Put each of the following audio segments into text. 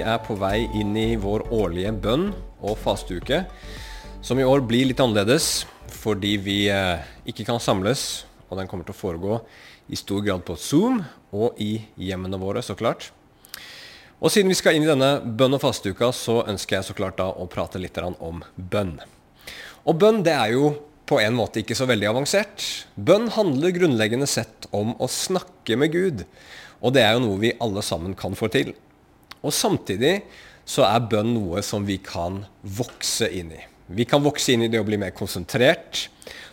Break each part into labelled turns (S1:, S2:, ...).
S1: Vi er på vei inn i vår årlige bønn og fasteuke, som i år blir litt annerledes fordi vi eh, ikke kan samles, og den kommer til å foregå i stor grad på Zoom og i hjemmene våre, så klart. Og siden vi skal inn i denne bønn- og fasteuka, så ønsker jeg så klart da å prate litt om bønn. Og bønn det er jo på en måte ikke så veldig avansert. Bønn handler grunnleggende sett om å snakke med Gud. Og det er jo noe vi alle sammen kan få til. Og samtidig så er bønn noe som vi kan vokse inn i. Vi kan vokse inn i det å bli mer konsentrert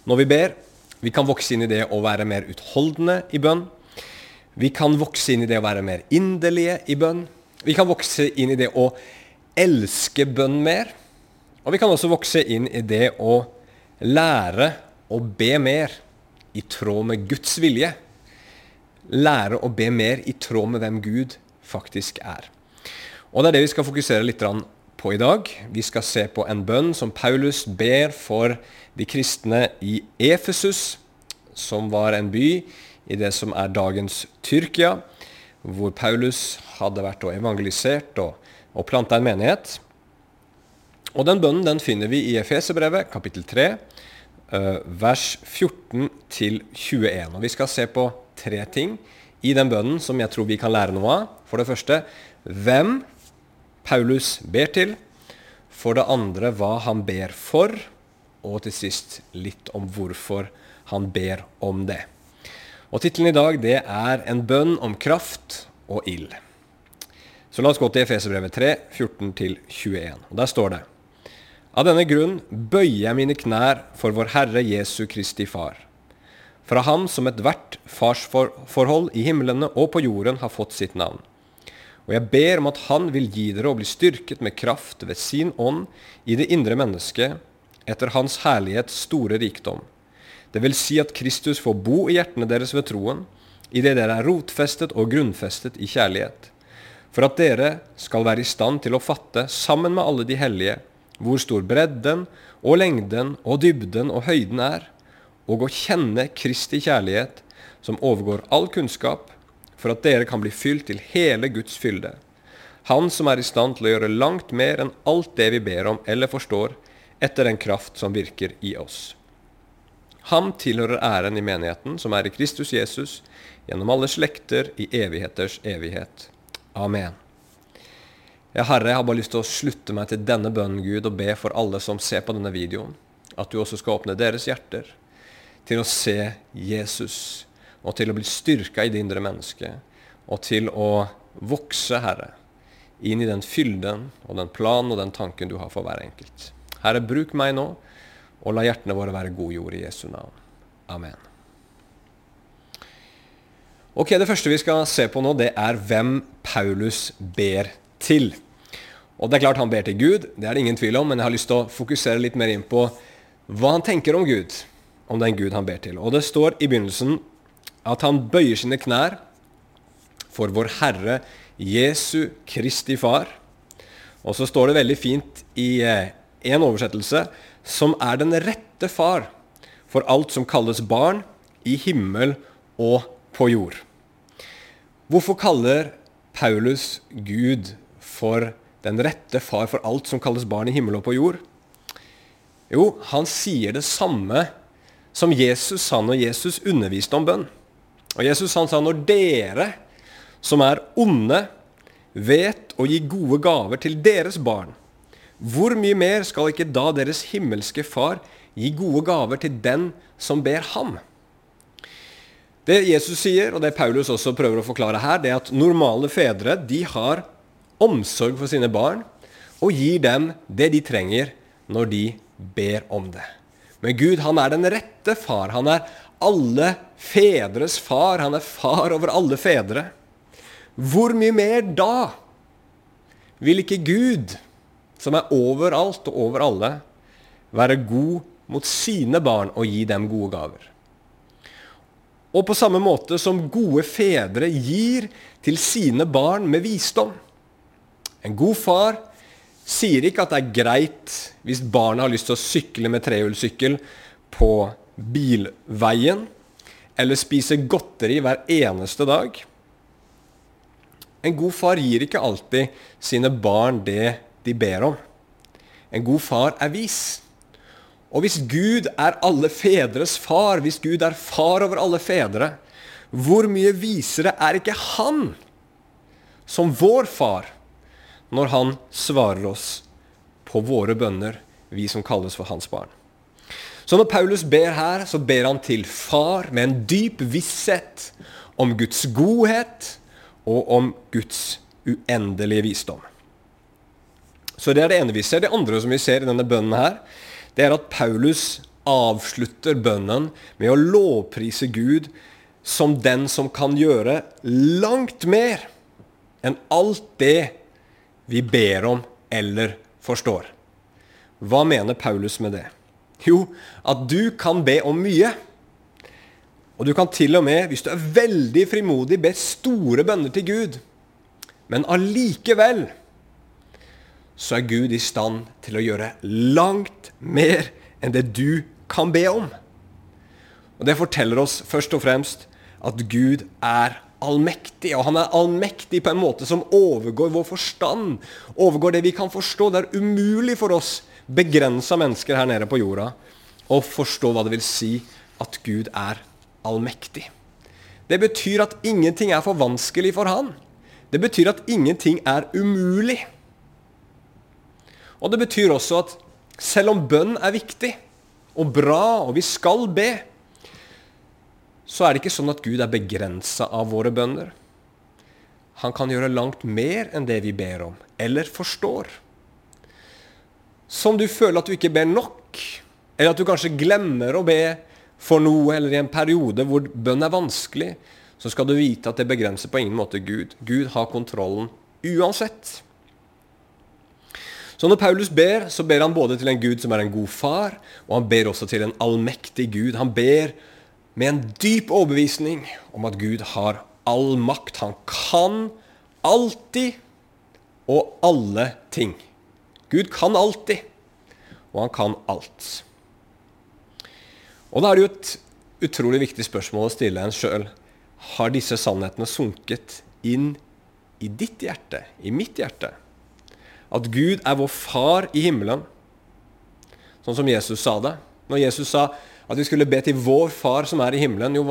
S1: når vi ber. Vi kan vokse inn i det å være mer utholdende i bønn. Vi kan vokse inn i det å være mer inderlige i bønn. Vi kan vokse inn i det å elske bønn mer. Og vi kan også vokse inn i det å lære å be mer i tråd med Guds vilje. Lære å be mer i tråd med hvem Gud faktisk er. Og Det er det vi skal fokusere litt på i dag. Vi skal se på en bønn som Paulus ber for de kristne i Efesus, som var en by i det som er dagens Tyrkia, hvor Paulus hadde vært og evangelisert og, og planta en menighet. Og Den bønnen den finner vi i Efeserbrevet, kapittel 3, eh, vers 14-21. Og Vi skal se på tre ting i den bønnen som jeg tror vi kan lære noe av. For det første hvem Paulus ber til. For det andre hva han ber for. Og til sist litt om hvorfor han ber om det. Og Tittelen i dag det er 'En bønn om kraft og ild'. Så la oss gå til Efeserbrevet 3, 14-21. Og Der står det Av denne grunn bøyer jeg mine knær for vår Herre Jesu Kristi Far. Fra ham som ethvert farsforhold i himlene og på jorden har fått sitt navn og jeg ber om at Han vil gi dere å bli styrket med kraft ved sin ånd i det indre mennesket, etter Hans herlighets store rikdom. Det vil si at Kristus får bo i hjertene deres ved troen, idet dere er rotfestet og grunnfestet i kjærlighet. For at dere skal være i stand til å fatte, sammen med alle de hellige, hvor stor bredden og lengden og dybden og høyden er, og å kjenne Kristi kjærlighet, som overgår all kunnskap, for at dere kan bli fylt til hele Guds fylde. Han som er i stand til å gjøre langt mer enn alt det vi ber om eller forstår, etter den kraft som virker i oss. Ham tilhører æren i menigheten, som er i Kristus Jesus, gjennom alle slekter i evigheters evighet. Amen. Ja, Herre, jeg har bare lyst til å slutte meg til denne bønnen, Gud, og be for alle som ser på denne videoen, at du også skal åpne deres hjerter til å se Jesus og til å bli styrka i det indre mennesket, og til å vokse, Herre, inn i den fylden og den planen og den tanken du har for hver enkelt. Herre, bruk meg nå, og la hjertene våre være god jord i Jesu navn. Amen. Ok, Det første vi skal se på nå, det er hvem Paulus ber til. Og det er klart Han ber til Gud, det er det ingen tvil om, men jeg har lyst til å fokusere litt mer inn på hva han tenker om Gud, om den Gud han ber til. Og Det står i begynnelsen at han bøyer sine knær for vår Herre Jesu Kristi Far. Og så står det veldig fint i eh, en oversettelse som er den rette far for alt som kalles barn i himmel og på jord. Hvorfor kaller Paulus Gud for den rette far for alt som kalles barn i himmel og på jord? Jo, han sier det samme som Jesus sa når Jesus underviste om bønn. Og Jesus han sa når dere som er onde, vet å gi gode gaver til deres barn, hvor mye mer skal ikke da deres himmelske Far gi gode gaver til den som ber ham? Det Jesus sier, og det Paulus også prøver å forklare her, det er at normale fedre de har omsorg for sine barn og gir dem det de trenger når de ber om det. Men Gud han er den rette far. Han er alle fedres far. Han er far over alle fedre. Hvor mye mer da vil ikke Gud, som er overalt og over alle, være god mot sine barn og gi dem gode gaver? Og på samme måte som gode fedre gir til sine barn med visdom. En god far sier ikke at det er greit hvis barnet har lyst til å sykle med trehjulssykkel på bilveien, eller spise godteri hver eneste dag. En god far gir ikke alltid sine barn det de ber om. En god far er vis. Og hvis Gud er alle fedres far, hvis Gud er far over alle fedre, hvor mye visere er ikke han som vår far når han svarer oss på våre bønner, vi som kalles for hans barn? Så når Paulus ber her, så ber han til far med en dyp visshet om Guds godhet og om Guds uendelige visdom. Så det er det ene vi ser. Det andre som vi ser i denne bønnen her, det er at Paulus avslutter bønnen med å lovprise Gud som den som kan gjøre langt mer enn alt det vi ber om eller forstår. Hva mener Paulus med det? Jo, at du kan be om mye. Og du kan til og med, hvis du er veldig frimodig, be store bønner til Gud. Men allikevel så er Gud i stand til å gjøre langt mer enn det du kan be om. Og Det forteller oss først og fremst at Gud er allmektig. Og han er allmektig på en måte som overgår vår forstand. Overgår det vi kan forstå. Det er umulig for oss begrensa mennesker her nede på jorda å forstå hva det vil si at Gud er allmektig. Det betyr at ingenting er for vanskelig for han. Det betyr at ingenting er umulig. Og det betyr også at selv om bønn er viktig og bra, og vi skal be, så er det ikke sånn at Gud er begrensa av våre bønner. Han kan gjøre langt mer enn det vi ber om, eller forstår. Som du føler at du ikke ber nok, eller at du kanskje glemmer å be for noe, eller i en periode hvor bønn er vanskelig, så skal du vite at det begrenser på ingen måte Gud. Gud har kontrollen uansett. Så når Paulus ber, så ber han både til en Gud som er en god far, og han ber også til en allmektig Gud. Han ber med en dyp overbevisning om at Gud har all makt. Han kan alltid og alle ting. Gud kan alltid, og han kan alt. Og da er det jo et utrolig viktig spørsmål å stille en sjøl. Har disse sannhetene sunket inn i ditt hjerte, i mitt hjerte? at Gud er vår far i himmelen, sånn som Jesus sa det. Når Jesus sa at vi skulle be til vår far som er i himmelen, jo,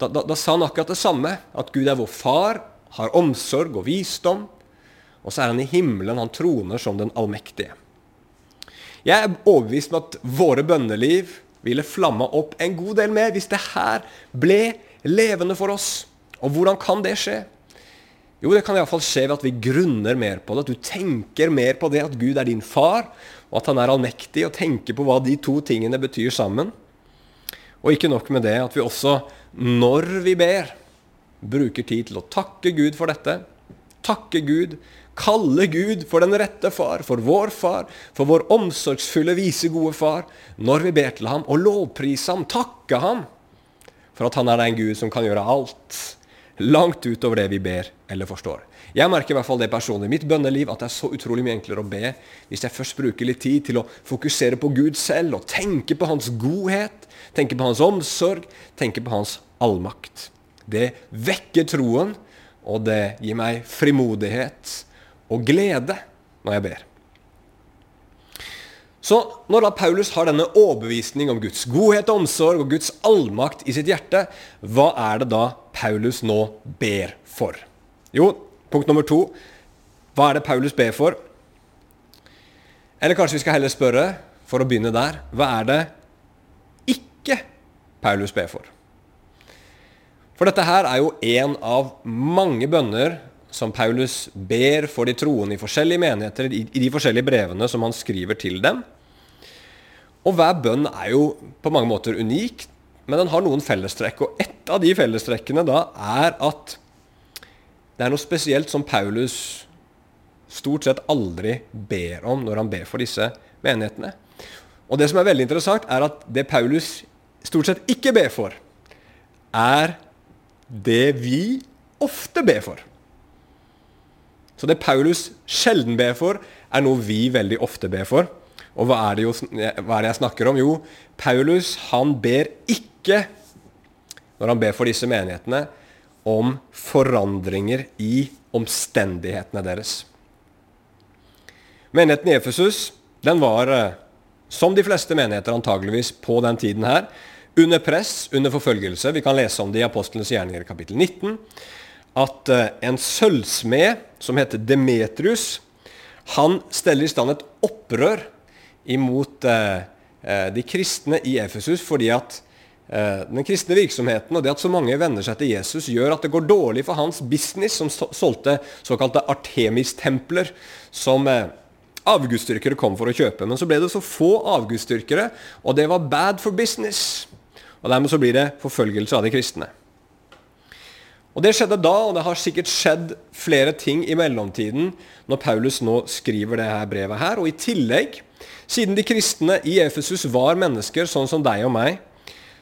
S1: da, da, da, sa han akkurat det samme. At Gud er vår far, har omsorg og visdom. Og så er han i himmelen, han troner som den allmektige. Jeg er overbevist om at våre bønneliv ville flamma opp en god del mer hvis det her ble levende for oss. Og hvordan kan det skje? Jo, det kan iallfall skje ved at vi grunner mer på det. At du tenker mer på det at Gud er din far, og at han er allmektig, og tenker på hva de to tingene betyr sammen. Og ikke nok med det, at vi også, når vi ber, bruker tid til å takke Gud for dette. Takke Gud. Kalle Gud for den rette far, for vår far, for vår omsorgsfulle, vise, gode far. Når vi ber til ham, og lovprise ham, takke ham for at han er den Gud som kan gjøre alt langt utover det vi ber eller forstår. Jeg merker i hvert fall det personlig i mitt bønneliv at det er så utrolig mye enklere å be hvis jeg først bruker litt tid til å fokusere på Gud selv og tenke på Hans godhet, tenke på Hans omsorg, tenke på Hans allmakt. Det vekker troen, og det gir meg frimodighet og glede når jeg ber. Så når da Paulus har denne overbevisning om Guds godhet og omsorg og Guds allmakt i sitt hjerte, hva er det da Paulus nå ber for? Jo, punkt nummer to. Hva er det Paulus ber for? Eller kanskje vi skal heller spørre, for å begynne der, hva er det ikke Paulus ber for? For dette her er jo en av mange bønner som Paulus ber for de troende i forskjellige menigheter, i, de forskjellige brevene som han skriver til dem. Og hver bønn er jo på mange måter unik, men den har noen fellestrekk. Og ett av de fellestrekkene da er at det er noe spesielt som Paulus stort sett aldri ber om når han ber for disse menighetene. Og det som er veldig interessant, er at det Paulus stort sett ikke ber for, er det vi ofte ber for. Så det Paulus sjelden ber for, er noe vi veldig ofte ber for. Og hva er det, jo, hva er det jeg snakker om? Jo, Paulus han ber ikke, når han ber for disse menighetene, om forandringer i omstendighetene deres. Menigheten i Efesus den var, eh, som de fleste menigheter antageligvis på den tiden her, under press, under forfølgelse. Vi kan lese om det i Apostlenes gjerninger kapittel 19. At eh, en sølvsmed som heter Demetrius, han steller i stand et opprør imot eh, de kristne i Efesus fordi at den kristne virksomheten og det at så mange venner seg til Jesus, gjør at det går dårlig for hans business, som solgte såkalte Artemis-templer, som avgudsdyrkere kom for å kjøpe. Men så ble det så få avgudsdyrkere, og det var bad for business. Og Dermed så blir det forfølgelse av de kristne. Og Det skjedde da, og det har sikkert skjedd flere ting i mellomtiden når Paulus nå skriver det her brevet her. Og i tillegg, siden de kristne i Efesus var mennesker sånn som deg og meg,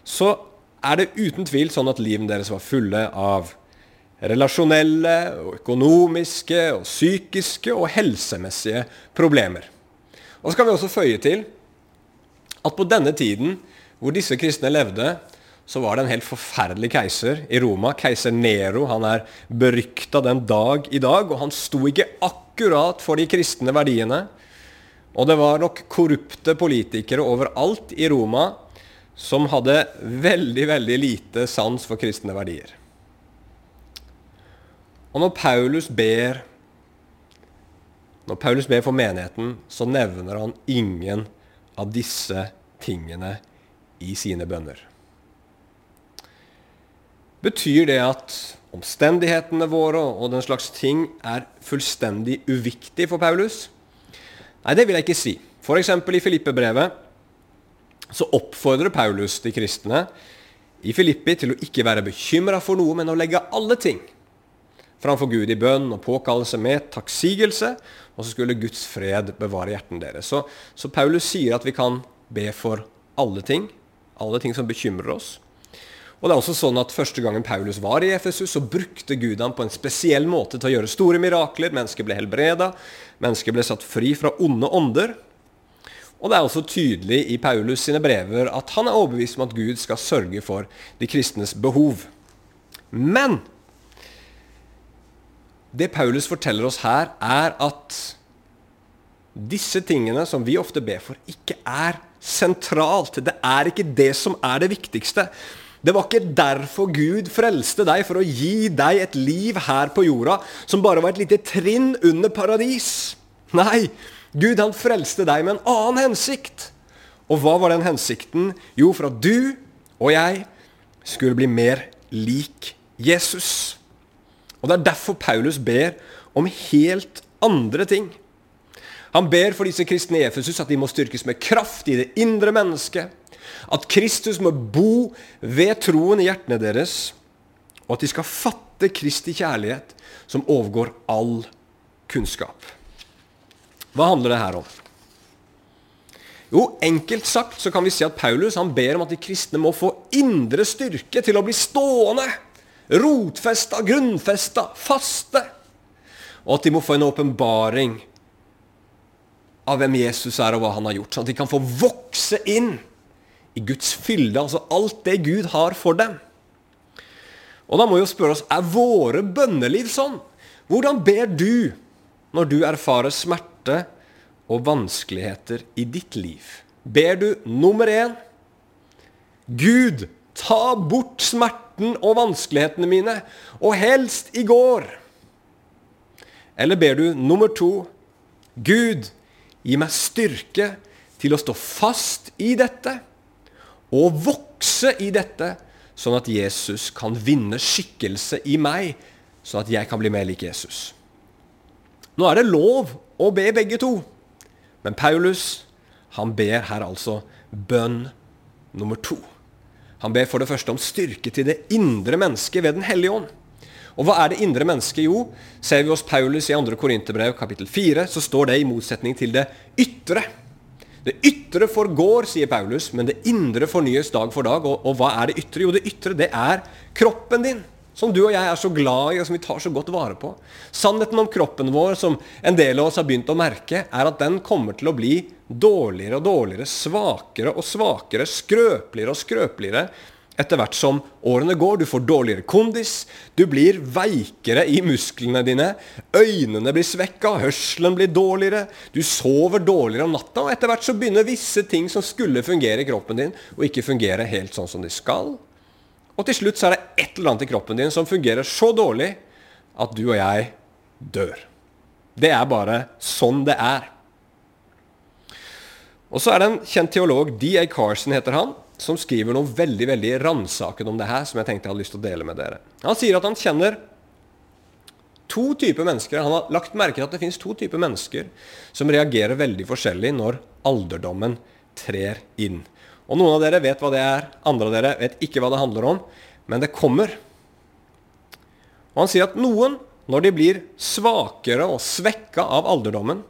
S1: så er det uten tvil sånn at livene deres var fulle av relasjonelle, og økonomiske, og psykiske og helsemessige problemer. Og så kan vi også føye til at på denne tiden hvor disse kristne levde, så var det en helt forferdelig keiser i Roma. Keiser Nero. Han er berykta den dag i dag, og han sto ikke akkurat for de kristne verdiene. Og det var nok korrupte politikere overalt i Roma som hadde veldig, veldig lite sans for kristne verdier. Og når Paulus ber når Paulus ber for menigheten, så nevner han ingen av disse tingene i sine bønner. Betyr det at omstendighetene våre og den slags ting er fullstendig uviktig for Paulus? Nei, det vil jeg ikke si. F.eks. i Filippe-brevet så oppfordrer Paulus de kristne i Filippi til å ikke være bekymra for noe, men å legge alle ting framfor Gud i bønn og påkallelse med takksigelse, og så skulle Guds fred bevare hjerten deres. Så, så, Paulus sier at vi kan be for alle ting, alle ting som bekymrer oss. Og det er også sånn at Første gangen Paulus var i Efesus, så brukte Gud ham på en spesiell måte til å gjøre store mirakler. Mennesker ble helbreda, mennesker ble satt fri fra onde ånder. Og det er også tydelig i Paulus sine brever at han er overbevist om at Gud skal sørge for de kristnes behov. Men det Paulus forteller oss her, er at disse tingene som vi ofte ber for, ikke er sentralt. Det er ikke det som er det viktigste. Det var ikke derfor Gud frelste deg, for å gi deg et liv her på jorda som bare var et lite trinn under paradis. Nei, Gud han frelste deg med en annen hensikt. Og hva var den hensikten? Jo, for at du og jeg skulle bli mer lik Jesus. Og Det er derfor Paulus ber om helt andre ting. Han ber for disse kristne i Efesus at de må styrkes med kraft i det indre mennesket. At Kristus må bo ved troen i hjertene deres. Og at de skal fatte Kristi kjærlighet, som overgår all kunnskap. Hva handler det her om? Jo, Enkelt sagt så kan vi si at Paulus han ber om at de kristne må få indre styrke til å bli stående rotfesta, grunnfesta, faste. Og at de må få en åpenbaring av hvem Jesus er, og hva han har gjort. Sånn at de kan få vokse inn Guds fylde, altså alt det Gud har for dem. Og da må vi jo spørre oss er våre bønneliv sånn. Hvordan ber du når du erfarer smerte og vanskeligheter i ditt liv? Ber du nummer én Gud, ta bort smerten og vanskelighetene mine, og helst i går? Eller ber du nummer to Gud, gi meg styrke til å stå fast i dette og vokse i dette, sånn at Jesus kan vinne skikkelse i meg, sånn at jeg kan bli mer lik Jesus. Nå er det lov å be begge to, men Paulus han ber her altså bønn nummer to. Han ber for det første om styrke til det indre mennesket ved Den hellige ånd. Og hva er det indre mennesket? Jo, ser vi hos Paulus i 2. Korinterbrev kapittel 4, så står det i motsetning til det ytre. Det ytre forgår, sier Paulus, men det indre fornyes dag for dag. Og, og hva er det ytre? Jo, det ytre det er kroppen din som du og jeg er så glad i, og som vi tar så godt vare på. Sannheten om kroppen vår, som en del av oss har begynt å merke, er at den kommer til å bli dårligere og dårligere, svakere og svakere, skrøpeligere og skrøpeligere etter hvert som årene går. Du får dårligere kondis, du blir veikere i musklene dine. Øynene blir svekka, hørselen blir dårligere, du sover dårligere om natta. Og etter hvert så begynner visse ting som skulle fungere i kroppen din, å ikke fungere helt sånn som de skal. Og til slutt så er det et eller annet i kroppen din som fungerer så dårlig at du og jeg dør. Det er bare sånn det er. Og så er det en kjent teolog, D.A. Carson heter han, som skriver noe veldig veldig ransakende om det her, som jeg tenkte jeg hadde lyst til å dele med dere. Han sier at han kjenner to typer mennesker. Han har lagt merke til at det finnes to typer mennesker som reagerer veldig forskjellig når alderdommen trer inn. Og Noen av dere vet hva det er, andre av dere vet ikke hva det handler om, men det kommer. Og Han sier at noen, når de blir svakere og svekka av alderdommen,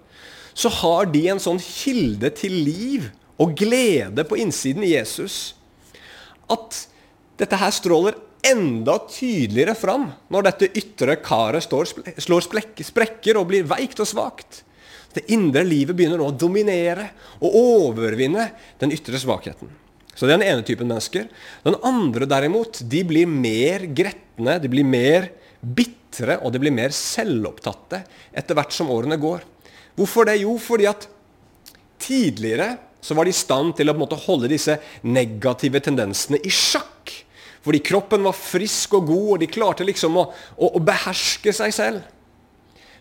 S1: så har de en sånn kilde til liv og glede på innsiden i Jesus at dette her stråler enda tydeligere fram når dette ytre karet slår sprekker og blir veikt og svakt. Det indre livet begynner nå å dominere og overvinne den ytre svakheten. Så det er den ene typen mennesker. Den andre derimot, de blir mer gretne, de blir mer bitre og de blir mer selvopptatte etter hvert som årene går. Hvorfor det? Jo, fordi at tidligere så var de i stand til å måte, holde disse negative tendensene i sjakk. Fordi kroppen var frisk og god, og de klarte liksom å, å, å beherske seg selv.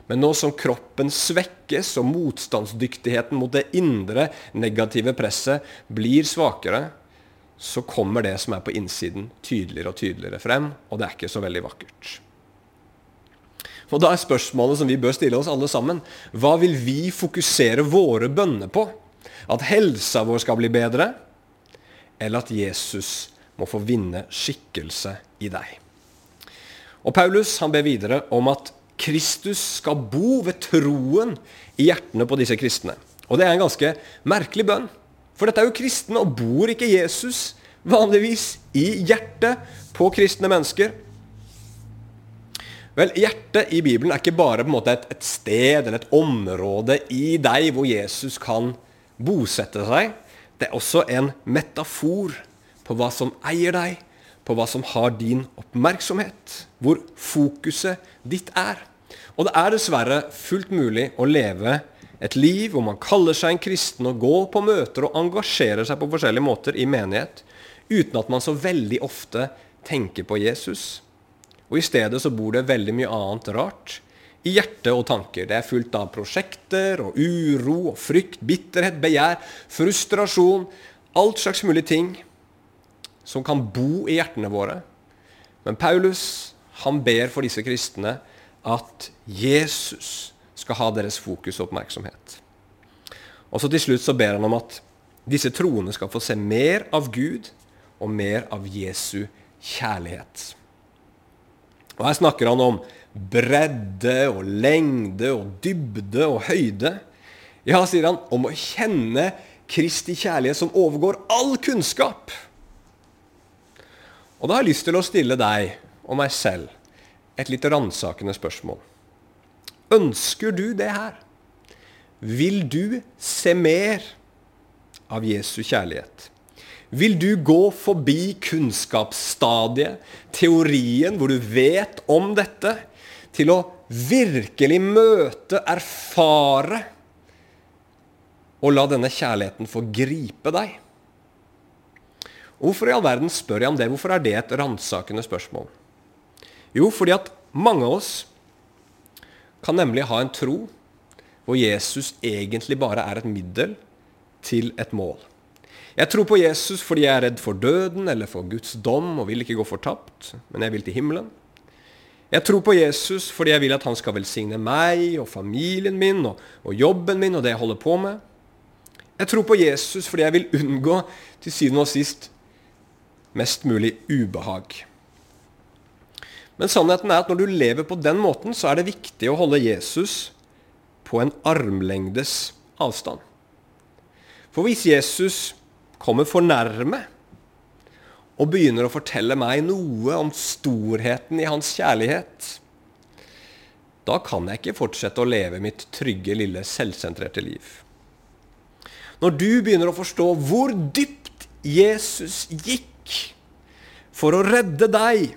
S1: Men nå som kroppen svekkes og motstandsdyktigheten mot det indre negative presset blir svakere, så kommer det som er på innsiden, tydeligere og tydeligere frem, og det er ikke så veldig vakkert. Og Da er spørsmålet som vi bør stille oss alle sammen, hva vil vi fokusere våre bønner på? At helsa vår skal bli bedre, eller at Jesus må få vinne skikkelse i deg? Og Paulus han ber videre om at Kristus skal bo ved troen i hjertene på disse kristne. Og det er en ganske merkelig bønn. For dette er jo kristne, og bor ikke Jesus vanligvis i hjertet på kristne mennesker? Vel, Hjertet i Bibelen er ikke bare på en måte et, et sted eller et område i deg hvor Jesus kan bosette seg. Det er også en metafor på hva som eier deg, på hva som har din oppmerksomhet. Hvor fokuset ditt er. Og det er dessverre fullt mulig å leve et liv hvor man kaller seg en kristen og går på møter og engasjerer seg på forskjellige måter i menighet, uten at man så veldig ofte tenker på Jesus. Og I stedet så bor det veldig mye annet rart i hjerte og tanker. Det er fullt av prosjekter og uro og frykt, bitterhet, begjær, frustrasjon. Alt slags mulige ting som kan bo i hjertene våre. Men Paulus han ber for disse kristne at Jesus skal ha deres fokus og oppmerksomhet. Og så Til slutt så ber han om at disse troende skal få se mer av Gud og mer av Jesu kjærlighet. Og Her snakker han om bredde og lengde og dybde og høyde. Ja, sier han, om å kjenne Kristi kjærlighet som overgår all kunnskap. Og da har jeg lyst til å stille deg og meg selv et litt ransakende spørsmål. Ønsker du det her? Vil du se mer av Jesu kjærlighet? Vil du gå forbi kunnskapsstadiet, teorien hvor du vet om dette, til å virkelig møte, erfare og la denne kjærligheten få gripe deg? Hvorfor i all verden spør jeg om det? Hvorfor er det et ransakende spørsmål? Jo, fordi at mange av oss kan nemlig ha en tro hvor Jesus egentlig bare er et middel til et mål. Jeg tror på Jesus fordi jeg er redd for døden eller for Guds dom og vil ikke gå fortapt, men jeg vil til himmelen. Jeg tror på Jesus fordi jeg vil at han skal velsigne meg og familien min og, og jobben min og det jeg holder på med. Jeg tror på Jesus fordi jeg vil unngå til syvende og sist mest mulig ubehag. Men sannheten er at når du lever på den måten, så er det viktig å holde Jesus på en armlengdes avstand. For hvis Jesus kommer for nærme og begynner å fortelle meg noe om storheten i hans kjærlighet, da kan jeg ikke fortsette å leve mitt trygge, lille, selvsentrerte liv. Når du begynner å forstå hvor dypt Jesus gikk for å redde deg,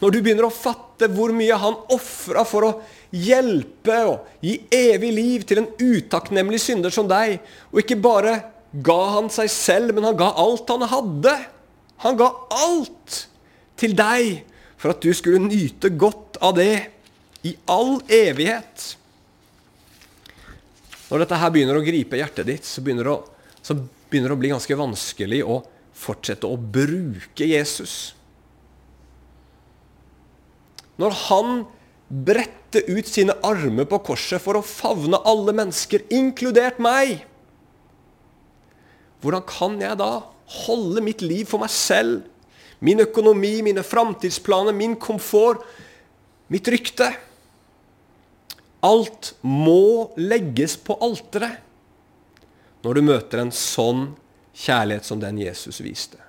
S1: når du begynner å fatte hvor mye han ofra for å hjelpe og gi evig liv til en utakknemlig synder som deg, og ikke bare ga han seg selv, men han ga alt han hadde. Han ga alt til deg for at du skulle nyte godt av det i all evighet. Når dette her begynner å gripe hjertet ditt, så begynner det å, begynner det å bli ganske vanskelig å fortsette å bruke Jesus. Når han bredte ut sine armer på korset for å favne alle mennesker, inkludert meg, hvordan kan jeg da holde mitt liv for meg selv, min økonomi, mine framtidsplaner, min komfort, mitt rykte? Alt må legges på alteret når du møter en sånn kjærlighet som den Jesus viste.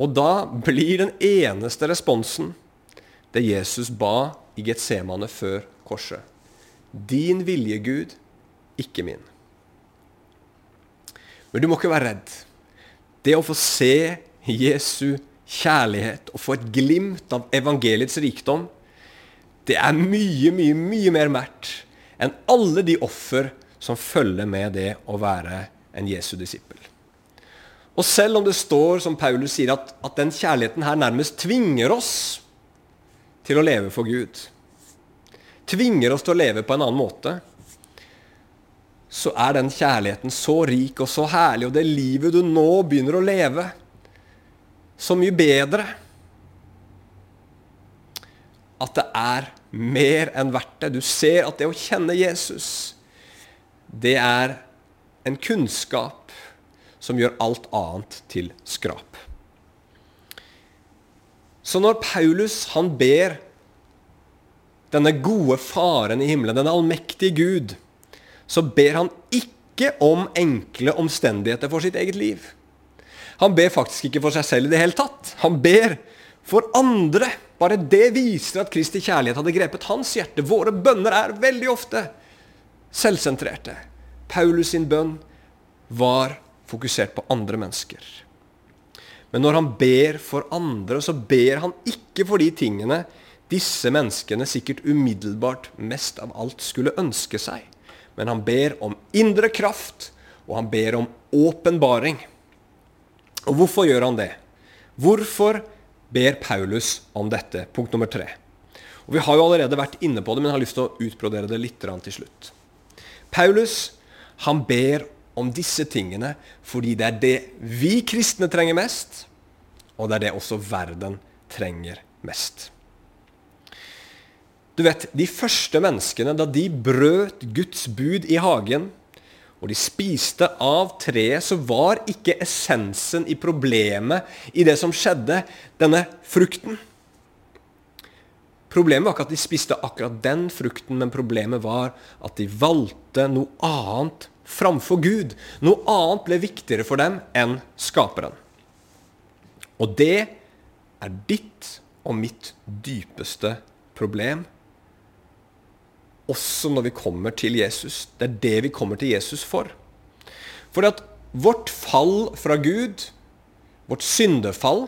S1: Og da blir den eneste responsen det Jesus ba i Getsemane før korset. Din vilje, Gud, ikke min. Men du må ikke være redd. Det å få se Jesu kjærlighet og få et glimt av evangeliets rikdom, det er mye, mye, mye mer verdt enn alle de offer som følger med det å være en Jesu disippel. Og selv om det står, som Paulus sier, at, at den kjærligheten her nærmest tvinger oss til å leve for Gud, tvinger oss til å leve på en annen måte, så er den kjærligheten så rik og så herlig, og det livet du nå begynner å leve, så mye bedre at det er mer enn verdt det. Du ser at det å kjenne Jesus, det er en kunnskap som gjør alt annet til skrap. Så når Paulus han ber denne gode Faren i himmelen, denne allmektige Gud, så ber han ikke om enkle omstendigheter for sitt eget liv. Han ber faktisk ikke for seg selv i det hele tatt. Han ber for andre. Bare det viser at Kristi kjærlighet hadde grepet hans hjerte. Våre bønner er veldig ofte selvsentrerte. Paulus sin bønn var fokusert på andre mennesker. Men når han ber for andre, så ber han ikke for de tingene disse menneskene sikkert umiddelbart mest av alt skulle ønske seg. Men han ber om indre kraft, og han ber om åpenbaring. Og hvorfor gjør han det? Hvorfor ber Paulus om dette? Punkt nummer tre. Og Vi har jo allerede vært inne på det, men jeg har lyst til å utbrodere det litt til slutt. Paulus han ber om disse tingene fordi det er det vi kristne trenger mest, og det er det også verden trenger mest. Du vet, De første menneskene, da de brøt Guds bud i hagen, og de spiste av treet, så var ikke essensen i problemet i det som skjedde, denne frukten. Problemet var ikke at de spiste akkurat den frukten, men problemet var at de valgte noe annet framfor Gud. Noe annet ble viktigere for dem enn skaperen. Og det er ditt og mitt dypeste problem. Også når vi kommer til Jesus. Det er det vi kommer til Jesus for. For at vårt fall fra Gud, vårt syndefall,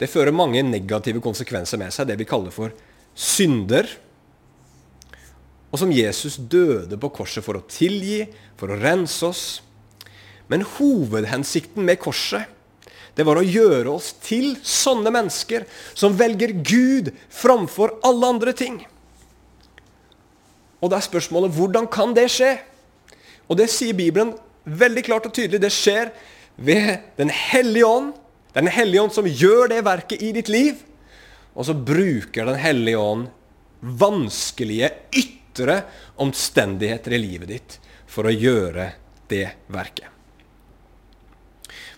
S1: det fører mange negative konsekvenser med seg. Det vi kaller for synder og som Jesus døde på korset for å tilgi, for å rense oss. Men hovedhensikten med korset, det var å gjøre oss til sånne mennesker som velger Gud framfor alle andre ting. Og da er spørsmålet hvordan kan det skje? Og det sier Bibelen veldig klart og tydelig. Det skjer ved Den hellige ånd. Det er Den hellige ånd som gjør det verket i ditt liv. Og så bruker Den hellige ånd vanskelige ytre omstendigheter i livet ditt for å gjøre det verket.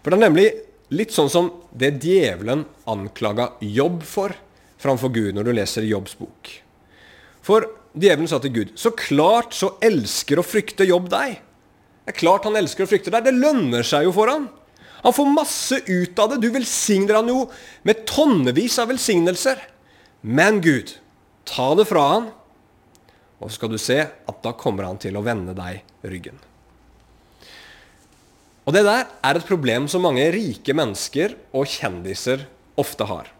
S1: For det er nemlig litt sånn som det djevelen anklaga Jobb for framfor Gud, når du leser Jobbs bok. For djevelen sa til Gud, så klart så elsker og frykter Jobb deg. Det er klart han elsker og frykter deg. Det lønner seg jo for han. Han får masse ut av det. Du velsigner han jo med tonnevis av velsignelser. Men Gud, ta det fra han, og så skal du se at da kommer han til å vende deg ryggen. Og det der er et problem som mange rike mennesker og kjendiser ofte har.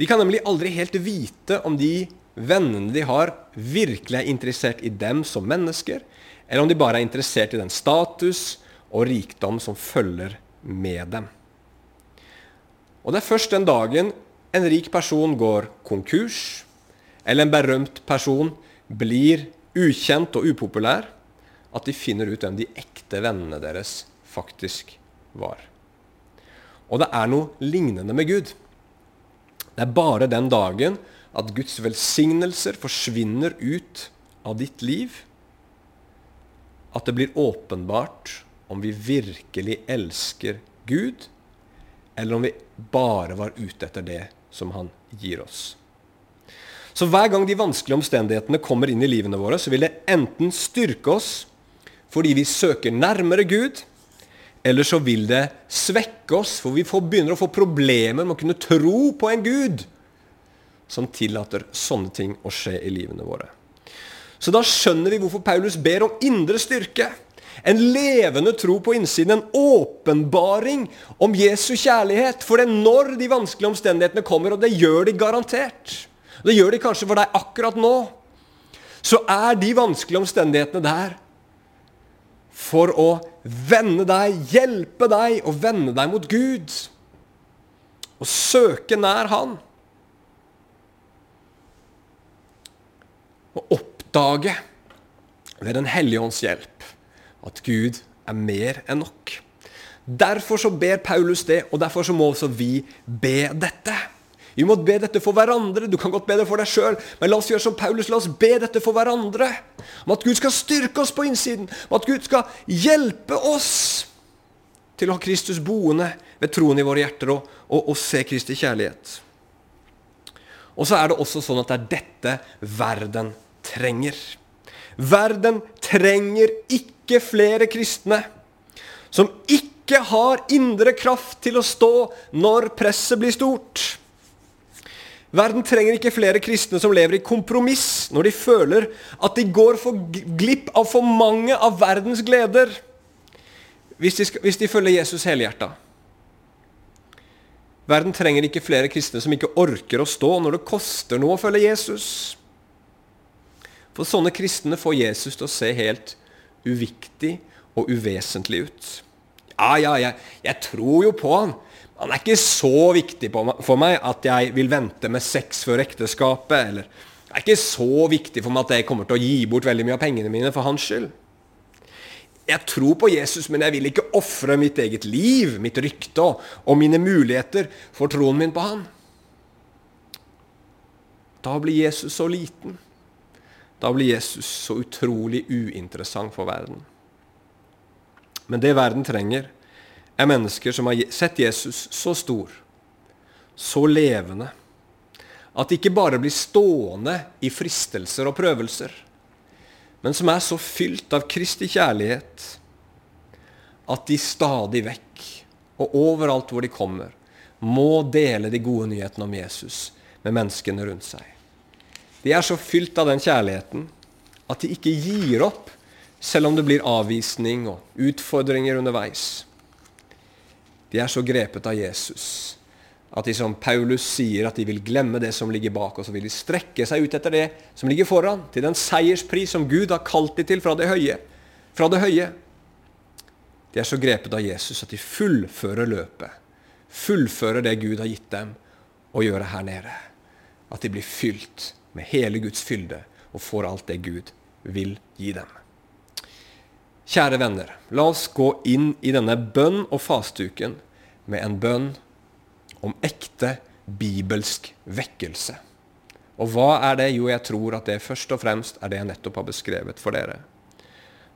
S1: De kan nemlig aldri helt vite om de vennene de har, virkelig er interessert i dem som mennesker, eller om de bare er interessert i den status og rikdom som følger med dem. Og det er først den dagen en rik person går konkurs, eller en berømt person blir ukjent og upopulær, at de finner ut hvem de ekte vennene deres faktisk var. Og det er noe lignende med Gud. Det er bare den dagen at Guds velsignelser forsvinner ut av ditt liv, at det blir åpenbart om vi virkelig elsker Gud, eller om vi bare var ute etter det som Han gir oss. Så hver gang de vanskelige omstendighetene kommer inn i livene våre, så vil det enten styrke oss fordi vi søker nærmere Gud, eller så vil det svekke oss, for vi får, begynner å få problemer med å kunne tro på en Gud som tillater sånne ting å skje i livene våre. Så da skjønner vi hvorfor Paulus ber om indre styrke. En levende tro på innsiden, en åpenbaring om Jesu kjærlighet. For det er når de vanskelige omstendighetene kommer, og det gjør de garantert, det gjør de kanskje for deg akkurat nå, så er de vanskelige omstendighetene der for å vende deg, hjelpe deg og vende deg mot Gud. Og søke nær Han. Og oppdage ved Den hellige ånds hjelp at Gud er mer enn nok. Derfor så ber Paulus det, og derfor så må også vi be dette. Vi må be dette for hverandre. Du kan godt be det for deg sjøl, men la oss gjøre som Paulus. La oss be dette for hverandre. Om at Gud skal styrke oss på innsiden. Om at Gud skal hjelpe oss til å ha Kristus boende ved troen i våre hjerter og, og, og se Kristi kjærlighet. Og så er det også sånn at det er dette verden trenger. Verden trenger ikke flere kristne som ikke har indre kraft til å stå når presset blir stort. Verden trenger ikke flere kristne som lever i kompromiss når de føler at de går for glipp av for mange av verdens gleder, hvis de, skal, hvis de følger Jesus helhjerta. Verden trenger ikke flere kristne som ikke orker å stå når det koster noe å følge Jesus. For sånne kristne får Jesus til å se helt uviktig og uvesentlig ut. Ja, ja, jeg, jeg tror jo på han. Han er ikke så viktig for meg at jeg vil vente med sex før ekteskapet. Eller det er ikke så viktig for meg at jeg kommer til å gi bort veldig mye av pengene mine for hans skyld. Jeg tror på Jesus, men jeg vil ikke ofre mitt eget liv, mitt rykte og mine muligheter for troen min på han. Da blir Jesus så liten. Da blir Jesus så utrolig uinteressant for verden. Men det verden trenger, er mennesker som har sett Jesus så stor, så levende, at de ikke bare blir stående i fristelser og prøvelser, men som er så fylt av Kristi kjærlighet at de stadig vekk og overalt hvor de kommer, må dele de gode nyhetene om Jesus med menneskene rundt seg. De er så fylt av den kjærligheten at de ikke gir opp selv om det blir avvisning og utfordringer underveis. De er så grepet av Jesus at de som Paulus sier, at de vil glemme det som ligger bak, og så vil de strekke seg ut etter det som ligger foran, til den seierspris som Gud har kalt dem til fra det høye. Fra det høye. De er så grepet av Jesus at de fullfører løpet. Fullfører det Gud har gitt dem å gjøre her nede. At de blir fylt med hele Guds fylde og får alt det Gud vil gi dem. Kjære venner, la oss gå inn i denne bønn og fasteuken med en bønn om ekte bibelsk vekkelse. Og hva er det? Jo, jeg tror at det først og fremst er det jeg nettopp har beskrevet for dere.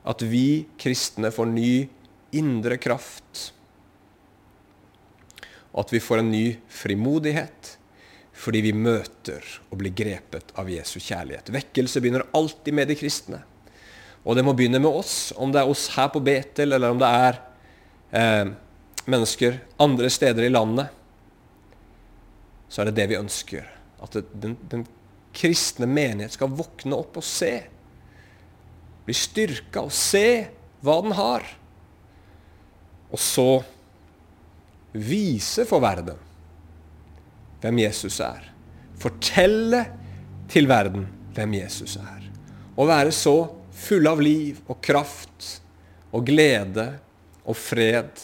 S1: At vi kristne får ny indre kraft. Og at vi får en ny frimodighet fordi vi møter og blir grepet av Jesu kjærlighet. Vekkelse begynner alltid med de kristne. Og det må begynne med oss, om det er oss her på Betel, eller om det er eh, mennesker andre steder i landet. Så er det det vi ønsker. At den, den, kristne menighet skal våkne opp og se. Bli styrka og se hva den har. Og så vise for verden hvem Jesus er. Fortelle til verden hvem Jesus er. Å være så full av liv og kraft og glede og fred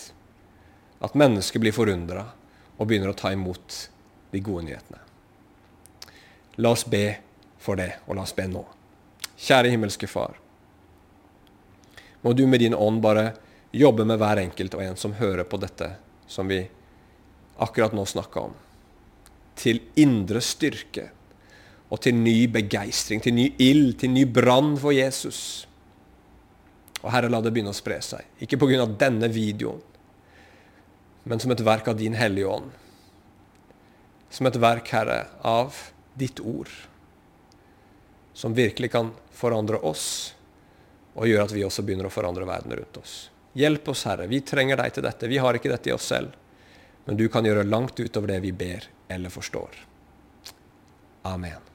S1: at mennesker blir forundra og begynner å ta imot de gode nyhetene. La oss be for det, og la oss be nå. Kjære himmelske Far. Må du med din ånd bare jobbe med hver enkelt og en som hører på dette som vi akkurat nå snakka om. Til indre styrke og til ny begeistring, til ny ild, til ny brann for Jesus. Og Herre, la det begynne å spre seg. Ikke pga. denne videoen, men som et verk av din Hellige Ånd. Som et verk, Herre, av ditt ord. Som virkelig kan forandre oss, og gjøre at vi også begynner å forandre verden rundt oss. Hjelp oss, Herre. Vi trenger deg til dette. Vi har ikke dette i oss selv. Men du kan gjøre langt utover det vi ber eller forstår. Amen.